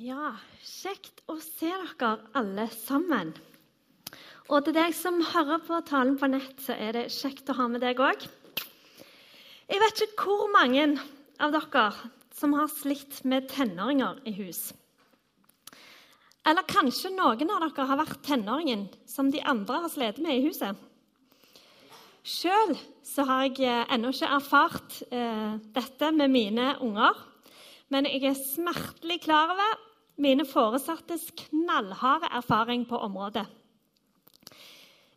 Ja, kjekt å se dere alle sammen. Og til deg som hører på talen på nett, så er det kjekt å ha med deg òg. Jeg vet ikke hvor mange av dere som har slitt med tenåringer i hus. Eller kanskje noen av dere har vært tenåringen som de andre har slitt med i huset. Sjøl har jeg eh, ennå ikke erfart eh, dette med mine unger. Men jeg er smertelig klar over mine foresattes knallharde erfaring på området.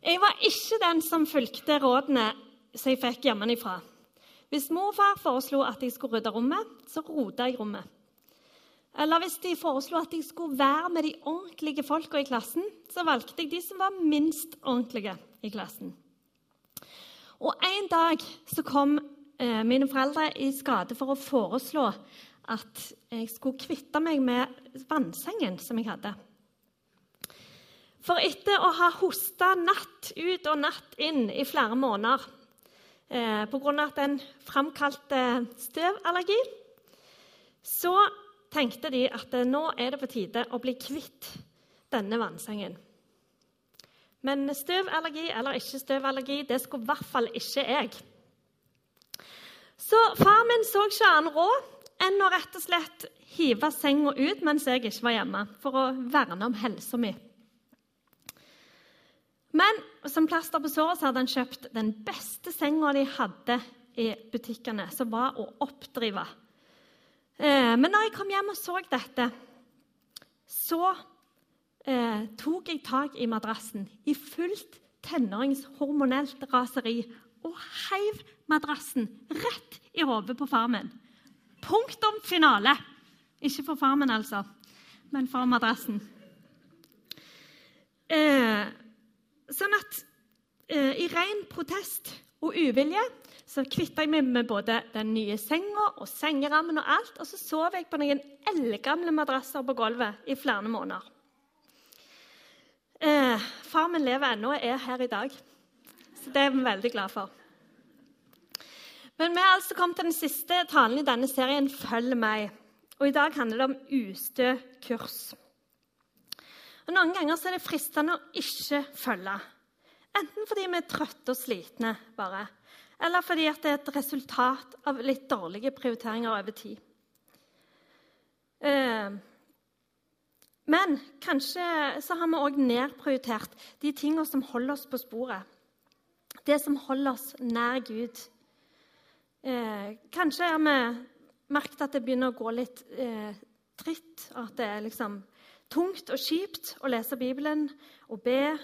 Jeg var ikke den som fulgte rådene som jeg fikk hjemmefra. Hvis mor og far foreslo at jeg skulle rydde rommet, så rota jeg rommet. Eller hvis de foreslo at jeg skulle være med de ordentlige folka i klassen, så valgte jeg de som var minst ordentlige i klassen. Og En dag så kom eh, mine foreldre i skade for å foreslå at jeg skulle kvitte meg med vannsengen som jeg hadde. For etter å ha hosta natt ut og natt inn i flere måneder eh, pga. at den framkalte støvallergi, så tenkte de at nå er det på tide å bli kvitt denne vannsengen. Men støvallergi eller ikke støvallergi, det skulle i hvert fall ikke jeg. Så far min så ikke annen råd enn å rett og slett hive senga ut mens jeg ikke var hjemme, for å verne om helsa mi. Men som plaster på såret så hadde han kjøpt den beste senga de hadde i butikkene, som var å oppdrive. Eh, men når jeg kom hjem og så dette, så eh, tok jeg tak i madrassen i fullt tenåringshormonelt raseri og heiv madrassen rett i hodet på far min. Punktum finale. Ikke for farmen, altså, men for madrassen. Eh, sånn at eh, i ren protest og uvilje så kvitta jeg meg med både den nye senga og sengerammen og alt, og så sov jeg på noen eldgamle madrasser på gulvet i flere måneder. Eh, far min lever ennå og er her i dag, så det er vi veldig glad for. Men vi har altså kommet til den siste talen i denne serien 'Følg meg'. Og I dag handler det om ustø kurs. Og Noen ganger er det fristende å ikke følge. Enten fordi vi er trøtte og slitne, bare, eller fordi det er et resultat av litt dårlige prioriteringer over tid. Eh, men kanskje så har vi òg nedprioritert de tingene som holder oss på sporet. Det som holder oss nær Gud. Eh, kanskje har vi merket at det begynner å gå litt eh, tritt. At det er liksom tungt og kjipt å lese Bibelen og be.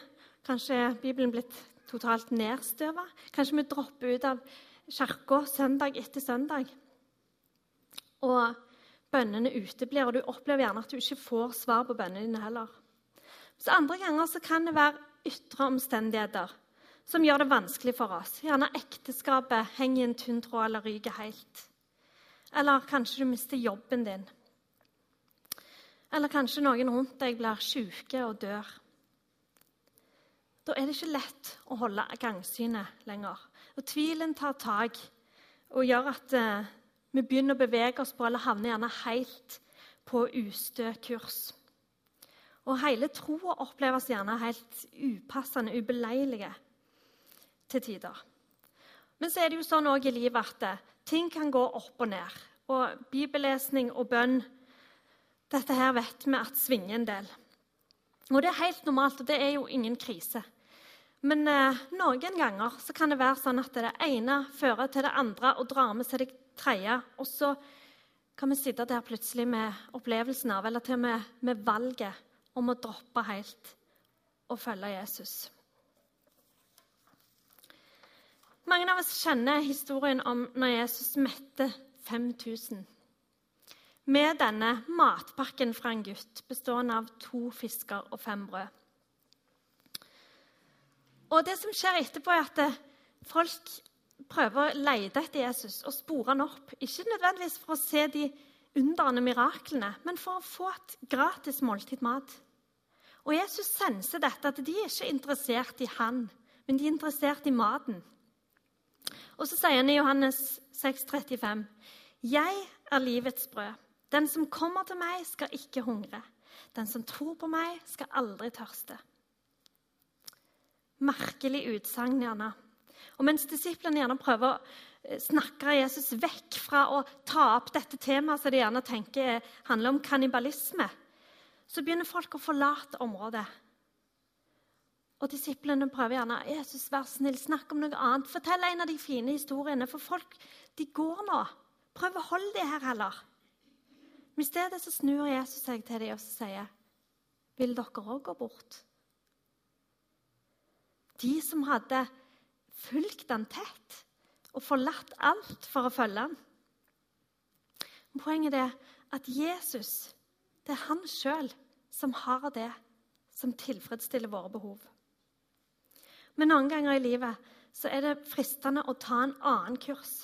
Kanskje Bibelen blitt totalt nedstøva. Kanskje vi dropper ut av kirka søndag etter søndag. Og bønnene uteblir, og du opplever gjerne at du ikke får svar på bønnene dine heller. Så Andre ganger så kan det være ytre omstendigheter som gjør det vanskelig for oss. Gjerne ekteskapet henger i en tynn tråd eller ryker helt. Eller kanskje du mister jobben din. Eller kanskje noen rundt deg blir syke og dør. Da er det ikke lett å holde gangsynet lenger. Og Tvilen tar tak og gjør at eh, vi begynner å bevege oss på eller havner gjerne helt på ustø kurs. Og hele troa oppleves gjerne helt upassende, ubeleilige til tider. Men så er det jo sånn også i livet at eh, ting kan gå opp og ned. Og bibellesning og bønn dette her vet vi at svinger en del. Og det er helt normalt, og det er jo ingen krise. Men eh, noen ganger så kan det være sånn at det ene fører til det andre og drar med seg det tredje. Og så kan vi sitte der plutselig med opplevelsen av, eller til og med med valget om å droppe helt og følge Jesus. Mange av oss kjenner historien om når Jesus mette 5000 med denne matpakken fra en gutt bestående av to fisker og fem brød. Og Det som skjer etterpå, er at folk prøver å lete etter Jesus og spore han opp. Ikke nødvendigvis for å se de underne miraklene, men for å få et gratis måltid mat. Og Jesus senser dette, at de er ikke interessert i han, men de er interessert i maten. Og så sier han i Johannes 6, 35, 'Jeg er livets brød. Den som kommer til meg, skal ikke hungre. Den som tror på meg, skal aldri tørste. Merkelig utsagn, gjerne. Og mens disiplene gjerne prøver å eh, snakke Jesus vekk fra å ta opp dette temaet som de gjerne tenker handler om kannibalisme, så begynner folk å forlate området. Og Disiplene prøver gjerne Jesus, vær snill, snakk om noe annet. Fortell en av de fine historiene, for folk de går nå. Prøv å holde dem her heller. Men I stedet så snur Jesus seg til dem og sier, vil dere òg gå bort? De som hadde fulgt han tett og forlatt alt for å følge han. Poenget er at Jesus, det er han sjøl som har det som tilfredsstiller våre behov. Men noen ganger i livet så er det fristende å ta en annen kurs.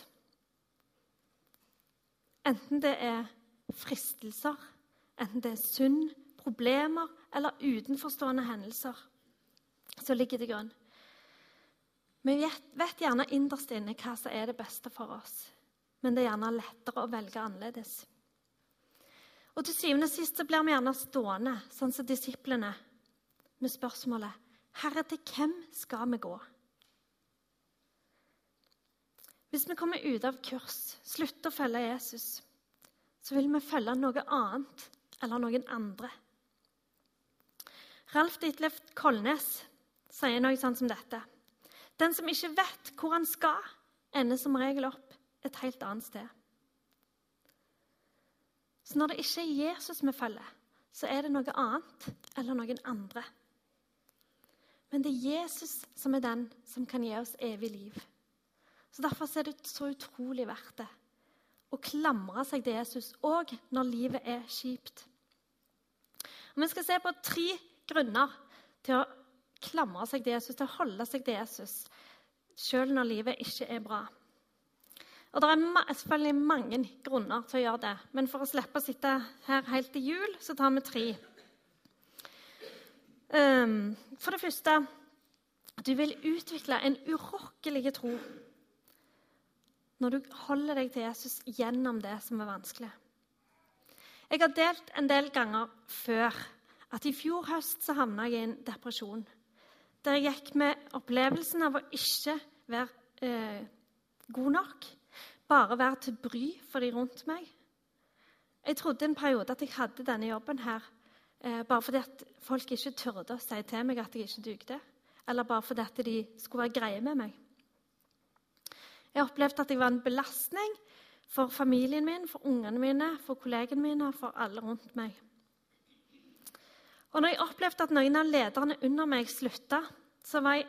Enten det er fristelser, enten det er synd, problemer eller utenforstående hendelser som ligger til grunn. Vi vet, gjerne innerst inne hva som er det beste for oss, men det er gjerne lettere å velge annerledes. Og Til syvende og sist blir vi gjerne stående, sånn som disiplene, med spørsmålet Herre, til hvem skal vi gå? Hvis vi kommer ut av kurs, slutter å følge Jesus, så vil vi følge noe annet eller noen andre. Ralf Ditlef Kolnes sier noe sånn som dette. Den som ikke vet hvor han skal, ender som regel opp et helt annet sted. Så når det ikke er Jesus vi følger, så er det noe annet eller noen andre. Men det er Jesus som er den som kan gi oss evig liv. Så Derfor er det så utrolig verdt det å klamre seg til Jesus òg når livet er kjipt. Og vi skal se på tre grunner til å klamre seg til Jesus, til å holde seg til Jesus, selv når livet ikke er bra. Og Det er selvfølgelig mange grunner til å gjøre det, men for å slippe å sitte her helt til jul, så tar vi tre. Um, for det første du vil utvikle en urokkelig tro når du holder deg til Jesus gjennom det som er vanskelig. Jeg har delt en del ganger før at i fjor høst så havna jeg i en depresjon der jeg gikk med opplevelsen av å ikke være eh, god nok. Bare være til bry for de rundt meg. Jeg trodde en periode at jeg hadde denne jobben her eh, bare fordi at folk ikke turde å si til meg at jeg ikke dugde. Eller bare fordi at de skulle være greie med meg. Jeg opplevde at jeg var en belastning for familien min, for ungene mine, for kollegene mine for alle rundt meg. Og når jeg opplevde at noen av lederne under meg slutta, så var jeg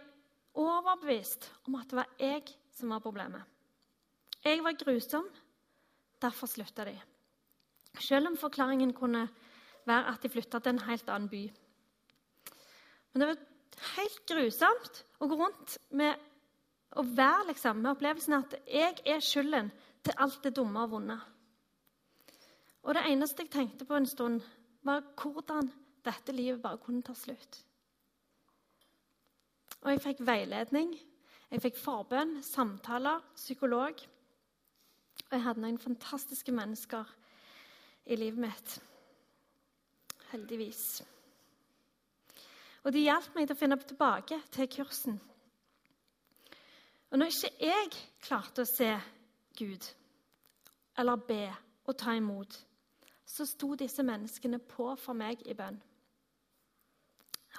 overbevist om at det var jeg som var problemet. Jeg var grusom, derfor slutta de. Selv om forklaringen kunne være at de flytta til en helt annen by. Men det var helt grusomt å gå rundt med å være liksom, med opplevelsen at jeg er skylden til alt det dumme og vonde. Og det eneste jeg tenkte på en stund, var hvordan dette livet bare kunne ta slutt. Og jeg fikk veiledning, jeg fikk forbønn, samtaler, psykolog. Og jeg hadde noen fantastiske mennesker i livet mitt. Heldigvis. Og de hjalp meg til å finne tilbake til kursen. Og når ikke jeg klarte å se Gud eller be og ta imot, så sto disse menneskene på for meg i bønn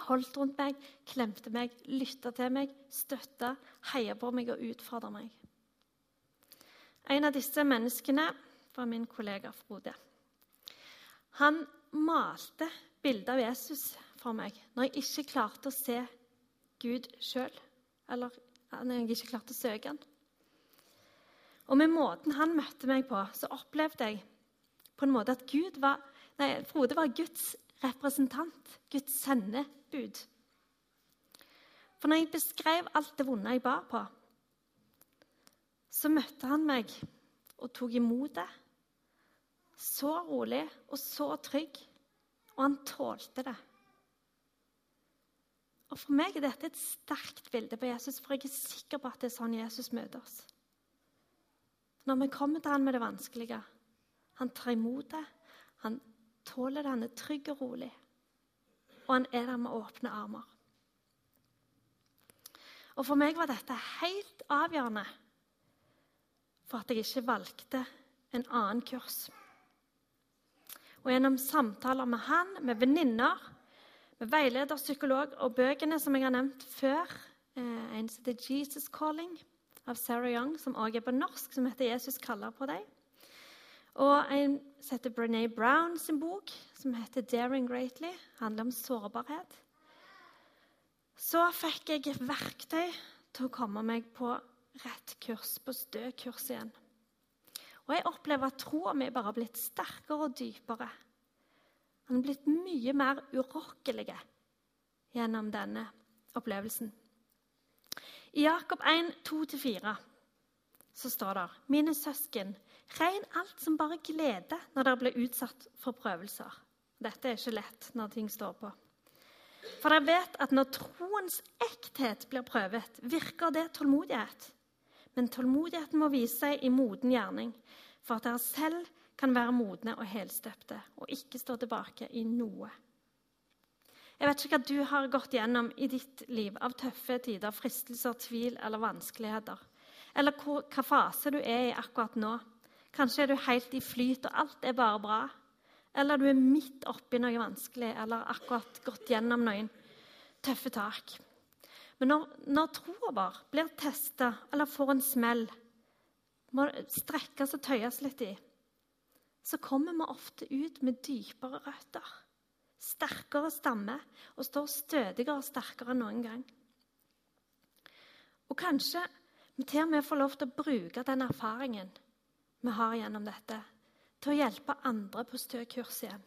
holdt rundt meg, klemte meg, lytta til meg, støtta, heia på meg og utfordra meg. En av disse menneskene var min kollega Frode. Han malte bildet av Jesus for meg når jeg ikke klarte å se Gud sjøl. Eller når jeg ikke klarte å søke han. Og med måten han møtte meg på, så opplevde jeg på en måte at Gud var, nei, Frode var Guds representant, Guds sendebud. For når jeg beskrev alt det vonde jeg bar på, så møtte han meg og tok imot det. Så rolig og så trygg. Og han tålte det. Og For meg er dette et sterkt bilde på Jesus, for jeg er sikker på at det er sånn Jesus møter oss. Når vi kommer til han med det vanskelige, han tar imot det, Han tåler det, han er trygg og rolig. Og han er der med åpne armer. Og For meg var dette helt avgjørende for at jeg ikke valgte en annen kurs. Og Gjennom samtaler med han, med venninner, med veileder, psykolog og bøkene som jeg har nevnt før, eh, en som heter 'Jesus Calling' av Sarah Young, som også er på norsk, som heter 'Jesus kaller på deg'. Og en som heter Brené Brown sin bok, som heter 'Daring Greatly', handler om sårbarhet. Så fikk jeg verktøy til å komme meg på rett kurs, på stø kurs igjen. Og jeg opplever at troa mi bare har blitt sterkere og dypere. Han har blitt mye mer urokkelig gjennom denne opplevelsen. I Jakob 1, 2-4 så står det Mine søsken, regn alt som bare glede når dere blir utsatt for prøvelser. Dette er ikke lett når ting står på. For dere vet at når troens ekthet blir prøvet, virker det tålmodighet. Men tålmodigheten må vise seg i moden gjerning, for at dere selv kan være modne og helstøpte og ikke stå tilbake i noe. Jeg vet ikke hva du har gått gjennom i ditt liv av tøffe tider, fristelser, tvil eller vanskeligheter. Eller hva fase du er i akkurat nå. Kanskje er du helt i flyt, og alt er bare bra. Eller du er midt oppi noe vanskelig, eller akkurat gått gjennom noen tøffe tak. Men når, når troa vår blir testa eller får en smell, må strekkes og tøyes litt i, så kommer vi ofte ut med dypere røtter sterkere stamme og står stødigere og sterkere enn noen gang. Og kanskje vi til og med får lov til å bruke den erfaringen vi har gjennom dette, til å hjelpe andre på stø kurs igjen.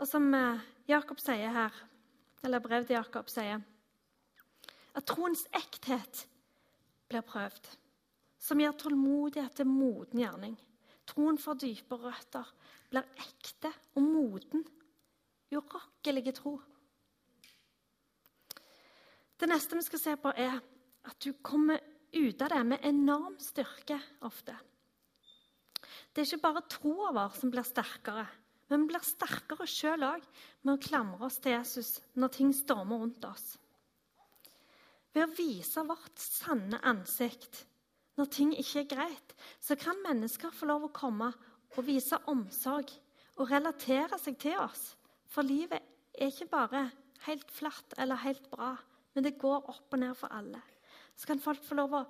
Og som eh, Jakob sier her, eller brev til Jakob sier, at troens ekthet blir prøvd, som gir tålmodighet til moden gjerning. Troen får dype røtter, blir ekte og moden. Urokkelige tro. Det neste vi skal se på, er at du kommer ut av det med enorm styrke ofte. Det er ikke bare troa vår som blir sterkere, men vi blir sterkere sjøl òg med å klamre oss til Jesus når ting stormer rundt oss. Ved å vise vårt sanne ansikt når ting ikke er greit, så kan mennesker få lov å komme og vise omsorg og relatere seg til oss. For livet er ikke bare helt flatt eller helt bra, men det går opp og ned for alle. Så kan folk få lov å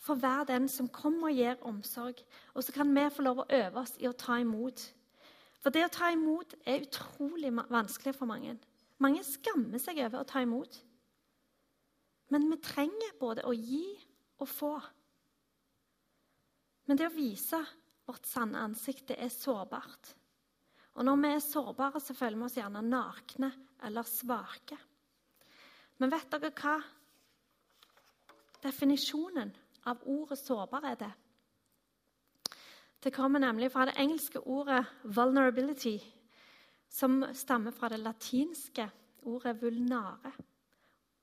få være den som kommer og gir omsorg. Og så kan vi få lov å øve oss i å ta imot. For det å ta imot er utrolig vanskelig for mange. Mange skammer seg over å ta imot. Men vi trenger både å gi og få. Men det å vise vårt sanne ansikt, det er sårbart. Og når vi er sårbare, så føler vi oss gjerne nakne eller svake. Men vet dere hva definisjonen av ordet sårbar er det? Det kommer nemlig fra det engelske ordet 'vulnerability', som stammer fra det latinske ordet 'vulnare'.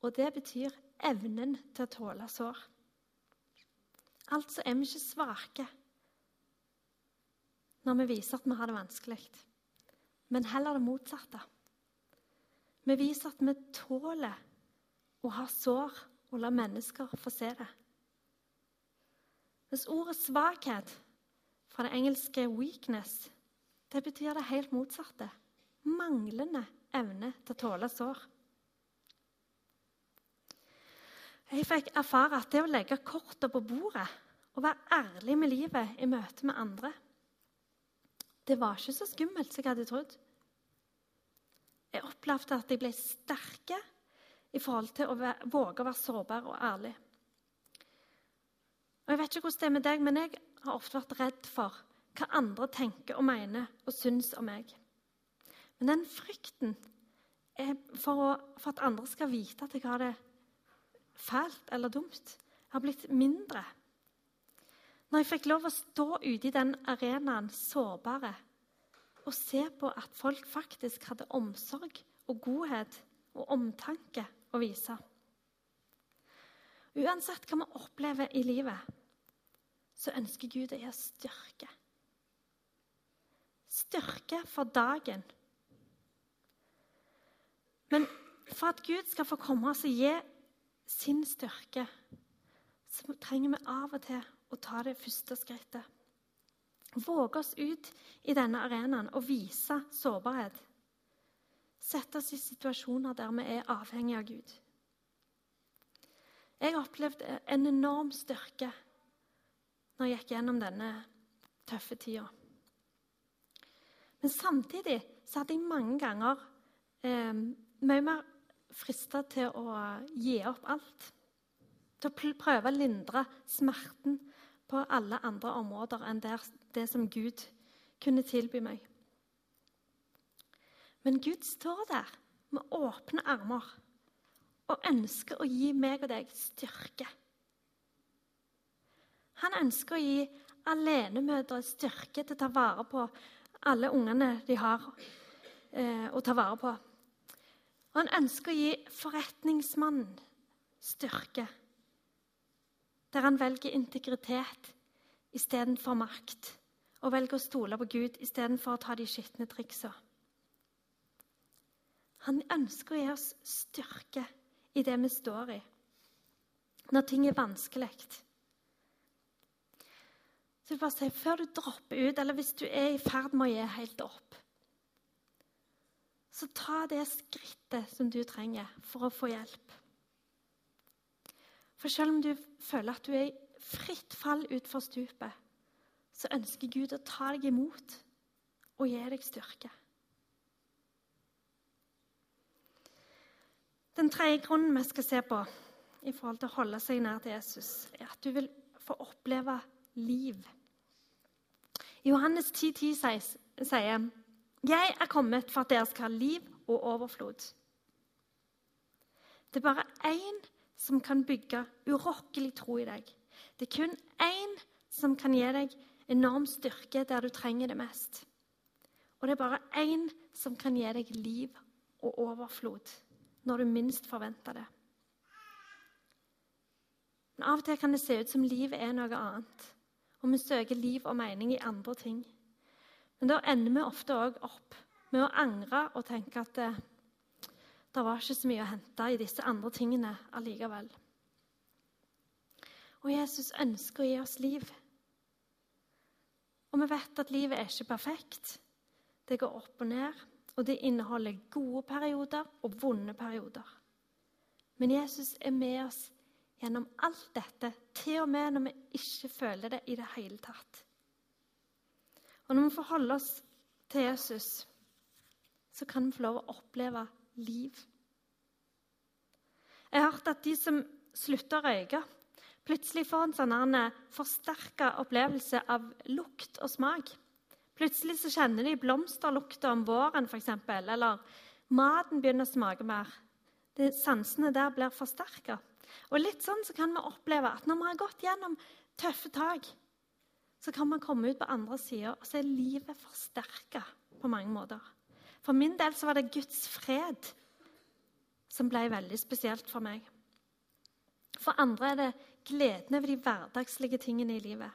Og det betyr evnen til å tåle sår. Altså er vi ikke svake når vi viser at vi har det vanskelig, men heller det motsatte. Vi viser at vi tåler å ha sår og la mennesker få se det. Hvis ordet 'svakhet' fra det engelske 'weakness' det betyr det helt motsatte. Manglende evne til å tåle sår. Jeg fikk erfare at det å legge kortene på bordet og være ærlig med livet i møte med andre det var ikke så skummelt som jeg hadde trodd. Jeg opplevde at jeg ble sterke i forhold til å våge å være sårbar og ærlig. Og Jeg vet ikke hvordan det er med deg, men jeg har ofte vært redd for hva andre tenker og mener og syns om meg. Men den frykten for, å, for, at andre skal vite at jeg har det fælt eller dumt, har blitt mindre. Når jeg fikk lov å stå ute i den arenaen sårbare og se på at folk faktisk hadde omsorg og godhet og omtanke å vise. Uansett hva vi opplever i livet, så ønsker Gud å oss styrke. styrke for dagen. Men for at Gud skal få komme oss og gi sin styrke, så trenger vi av og til å ta det første skrittet. Våge oss ut i denne arenaen og vise sårbarhet. Sette oss i situasjoner der vi er avhengige av Gud. Jeg opplevde en enorm styrke når jeg gikk gjennom denne tøffe tida. Men samtidig så hadde jeg mange ganger eh, mye mer frista til å gi opp alt. Til å prøve å lindre smerten på alle andre områder enn der, det som Gud kunne tilby meg. Men Gud står der med åpne armer og ønsker å gi meg og deg styrke. Han ønsker å gi alenemødre styrke til å ta vare på alle ungene de har eh, å ta vare på. Og han ønsker å gi forretningsmannen styrke, der han velger integritet istedenfor makt, og velger å stole på Gud istedenfor å ta de skitne triksa. Han ønsker å gi oss styrke i det vi står i, når ting er vanskelig. Så jeg bare sier, Før du dropper ut, eller hvis du er i ferd med å gi helt opp, så ta det skrittet som du trenger for å få hjelp. For selv om du føler at du er i fritt fall utfor stupet, så ønsker Gud å ta deg imot og gi deg styrke. Den tredje grunnen vi skal se på i forhold til å holde seg nær til Jesus, er at du vil få oppleve liv. Johannes 10, 10 sier 'Jeg er kommet for at dere skal ha liv og overflod'. Det er bare én som kan bygge urokkelig tro i deg. Det er kun én som kan gi deg enorm styrke der du trenger det mest. Og det er bare én som kan gi deg liv og overflod når du minst forventer det. Men Av og til kan det se ut som livet er noe annet, og vi søker liv og mening i andre ting. Men da ender vi ofte òg opp med å angre og tenke at det, det var ikke så mye å hente i disse andre tingene allikevel. Og Jesus ønsker å gi oss liv. Og vi vet at livet er ikke perfekt. Det går opp og ned, og det inneholder gode perioder og vonde perioder. Men Jesus er med oss gjennom alt dette, til og med når vi ikke føler det i det hele tatt. Og når vi forholder oss til Jesus, så kan vi få lov å oppleve liv. Jeg har hørt at de som slutter å røyke, plutselig får en sånn forsterka opplevelse av lukt og smak. Plutselig så kjenner de blomsterlukta om våren, f.eks., eller maten begynner å smake mer. De sansene der blir forsterka. Og litt sånn så kan vi oppleve at når vi har gått gjennom tøffe tak, så kan man komme ut på andre sida, og så er livet forsterka på mange måter. For min del så var det Guds fred som ble veldig spesielt for meg. For andre er det gleden over de hverdagslige tingene i livet.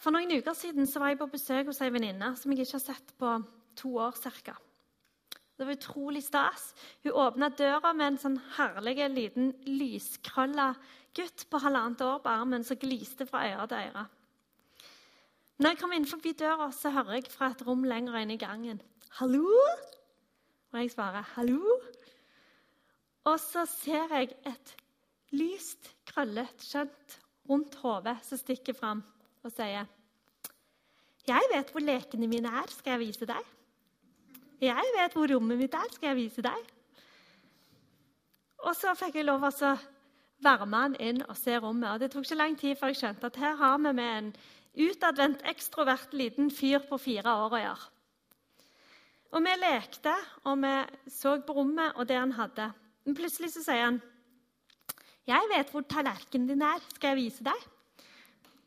For noen uker siden så var jeg på besøk hos ei venninne som jeg ikke har sett på to år ca. Det var utrolig stas. Hun åpna døra med en sånn herlig liten lyskrølla gutt på halvannet år på armen som gliste fra øre til øre. Når jeg kommer inn forbi døra, så hører jeg fra et rom lenger inn i gangen 'Hallo?' Og jeg svarer 'hallo'. Og så ser jeg et lyst, krøllet, skjønt, rundt hodet som stikker fram og sier 'Jeg vet hvor lekene mine er. Skal jeg vise deg?' 'Jeg vet hvor rommet mitt er. Skal jeg vise deg?' Og så fikk jeg lov å være med han inn og se rommet. Og Det tok ikke lang tid før jeg skjønte at her har vi med en utadvendt, ekstrovert liten fyr på fire år å gjøre. Og vi lekte, og vi så på rommet og det han hadde. Men plutselig så sier han, 'Jeg vet hvor tallerkenen din er. Skal jeg vise deg?'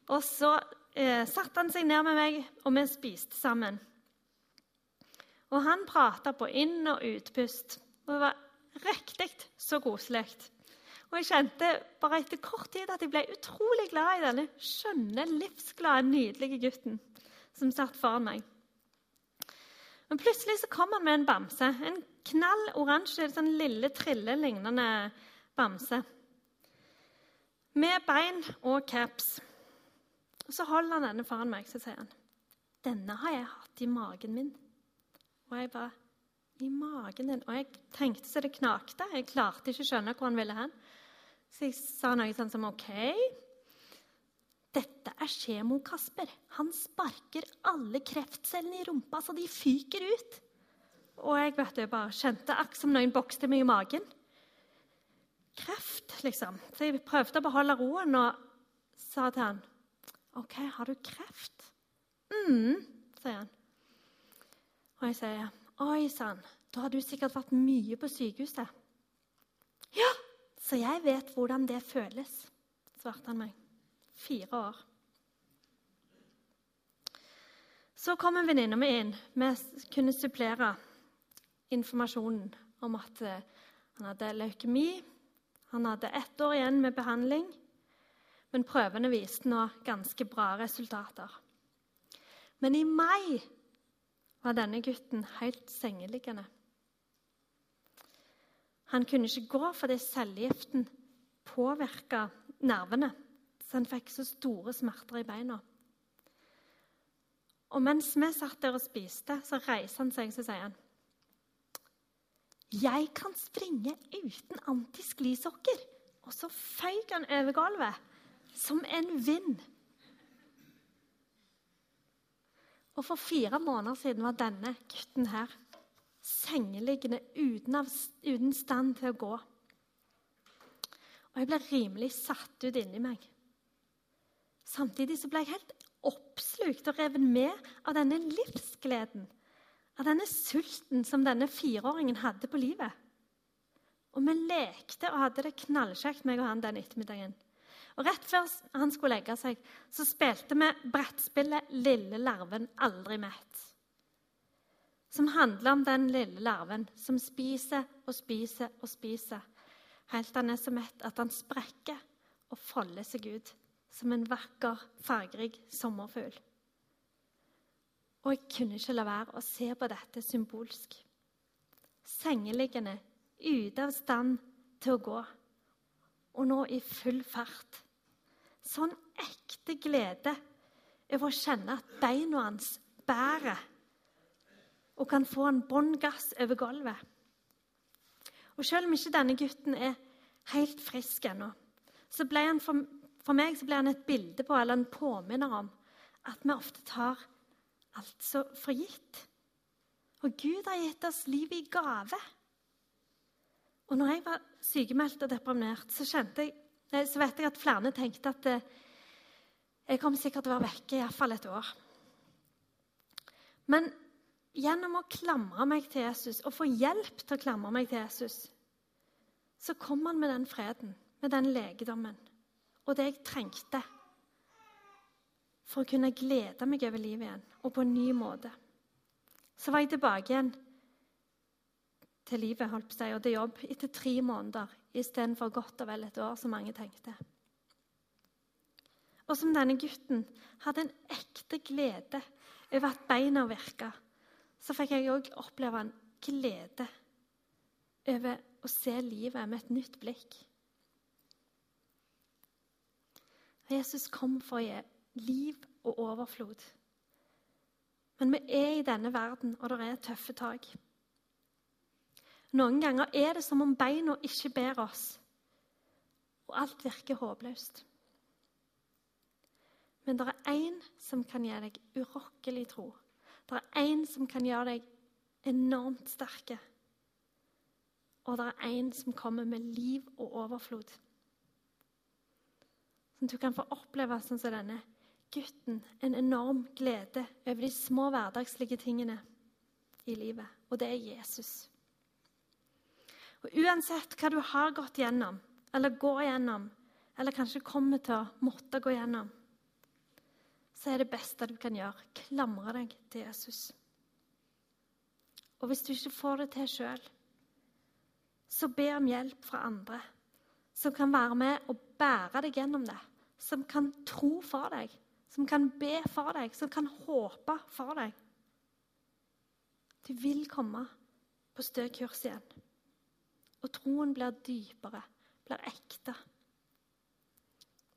Og så eh, satte han seg ned med meg, og vi spiste sammen. Og han prata på inn- og utpust. Og det var riktig så koselig. Og jeg kjente bare etter kort tid at jeg ble utrolig glad i denne skjønne, livsglade, nydelige gutten som satt foran meg. Men plutselig så kom han med en bamse. En knall oransje, sånn lille trille-lignende bamse. Med bein og caps. Og Så holder han denne foran meg, så sier han denne har jeg hatt i magen min. Og jeg bare I magen din? Og jeg tenkte så det knakte. Jeg klarte ikke å skjønne hvor han ville hen. Så jeg sa noe sånn som OK. Dette er kjemo, Kasper. Han sparker alle kreftcellene i rumpa så de fyker ut. Og jeg vet du, bare kjente akkurat som noen bokste meg i magen. Kreft, liksom. Så jeg prøvde å beholde roen og sa til han OK, har du kreft? mm, sier han. Og jeg sier, 'Oi sann, da har du sikkert vært mye på sykehuset.' 'Ja, så jeg vet hvordan det føles', svarte han meg. Fire år. Så kom en venninne mi inn. Vi kunne supplere informasjonen om at eh, han hadde leukemi. Han hadde ett år igjen med behandling, men prøvene viste nå ganske bra resultater. Men i mai var denne gutten helt sengeliggende. Han kunne ikke gå fordi cellegiften påvirka nervene, så han fikk så store smerter i beina. Og mens vi satt der og spiste, så reiser han seg og sier han, jeg kan springe uten antisklisokker. Og så føyk han over gulvet som en vind. Og for fire måneder siden var denne gutten her sengeliggende uten, av, uten stand til å gå. Og jeg ble rimelig satt ut inni meg. Samtidig så ble jeg helt oppslukt og revet med av denne livsgleden. Av denne sulten som denne fireåringen hadde på livet. Og vi lekte og hadde det knallkjekt, meg og han, den ettermiddagen. Og Rett før han skulle legge seg, så spilte vi brettspillet 'Lille larven aldri mett'. Som handler om den lille larven som spiser og spiser og spiser, helt han er så mett at han sprekker og folder seg ut som en vakker, fargerik sommerfugl. Og jeg kunne ikke la være å se på dette symbolsk. Sengeliggende, ute av stand til å gå, og nå i full fart sånn ekte glede over å kjenne at beina hans bærer og kan få en bånn gass over gulvet. Og Selv om ikke denne gutten er helt frisk ennå, så ble han for, for meg ble han et bilde på, eller en påminner om, at vi ofte tar alt så for gitt. Og Gud har gitt oss livet i gave. Og når jeg var sykemeldt og deprimert, så kjente jeg så vet jeg at flere tenkte at eh, jeg kom sikkert til å være vekke iallfall et år. Men gjennom å klamre meg til Jesus og få hjelp til å klamre meg til Jesus, så kom han med den freden, med den legedommen og det jeg trengte for å kunne glede meg over livet igjen, og på en ny måte. Så var jeg tilbake igjen til livet holdt på seg, og til jobb etter tre måneder istedenfor godt og vel et år, som mange tenkte. Og som denne gutten hadde en ekte glede over at beina virka, så fikk jeg òg oppleve en glede over å se livet med et nytt blikk. Jesus kom for å gi liv og overflod. Men vi er i denne verden, og det er tøffe tak. Noen ganger er det som om beina ikke ber oss, og alt virker håpløst. Men det er én som kan gi deg urokkelig tro. Det er én som kan gjøre deg enormt sterke. Og det er én som kommer med liv og overflod. Sånn at du kan få oppleve sånn som denne gutten en enorm glede over de små hverdagslige tingene i livet. Og det er Jesus. Og Uansett hva du har gått gjennom, eller går gjennom, eller kanskje kommer til å måtte gå gjennom, så er det beste du kan gjøre, klamre deg til Jesus. Og hvis du ikke får det til sjøl, så be om hjelp fra andre som kan være med og bære deg gjennom det. Som kan tro for deg, som kan be for deg, som kan håpe for deg. Du vil komme på stø kurs igjen. Og troen blir dypere, blir ekte.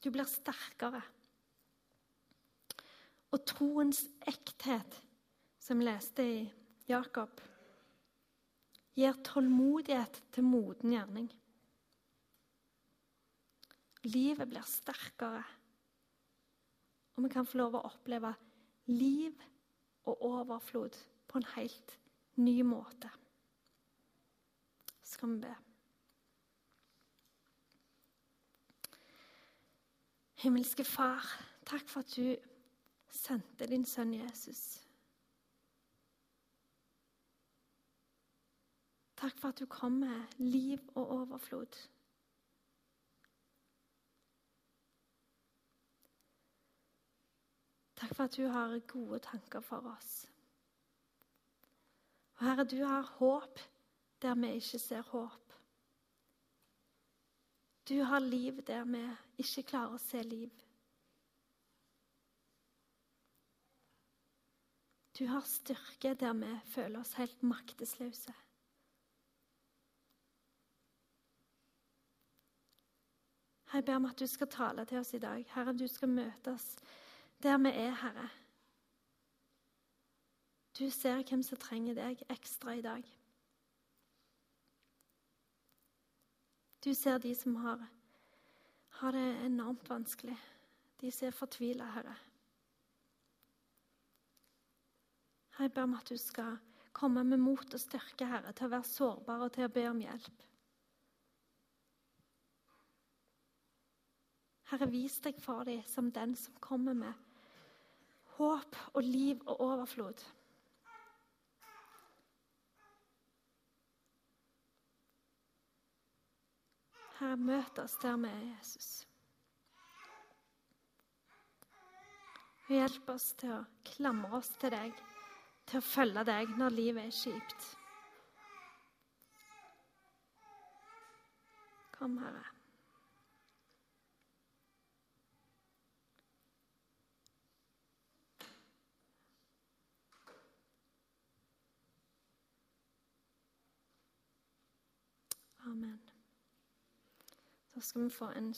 Du blir sterkere. Og troens ekthet, som vi leste i Jakob, gir tålmodighet til moden gjerning. Livet blir sterkere, og vi kan få lov å oppleve liv og overflod på en helt ny måte. Skal vi be. Himmelske Far, takk for at du sendte din sønn Jesus. Takk for at du kom med liv og overflod. Takk for at du har gode tanker for oss. Og Herre, du har håp der vi ikke ser håp. Du har liv der vi ikke klarer å se liv. Du har styrke der vi føler oss helt maktesløse. Jeg ber om at du skal tale til oss i dag. Herre, du skal møte oss der vi er, Herre. Du ser hvem som trenger deg ekstra i dag. Du ser de som har, har det enormt vanskelig. De som er fortvila, Herre. Jeg ber om at du skal komme med mot og styrke, Herre, til å være sårbar og til å be om hjelp. Herre, vis deg for dem som den som kommer med håp og liv og overflod. Herre, møt oss der vi er, Jesus. Og hjelp oss til å klamre oss til deg, til å følge deg når livet er kjipt. Kom, Herre. Amen. Da skal vi få en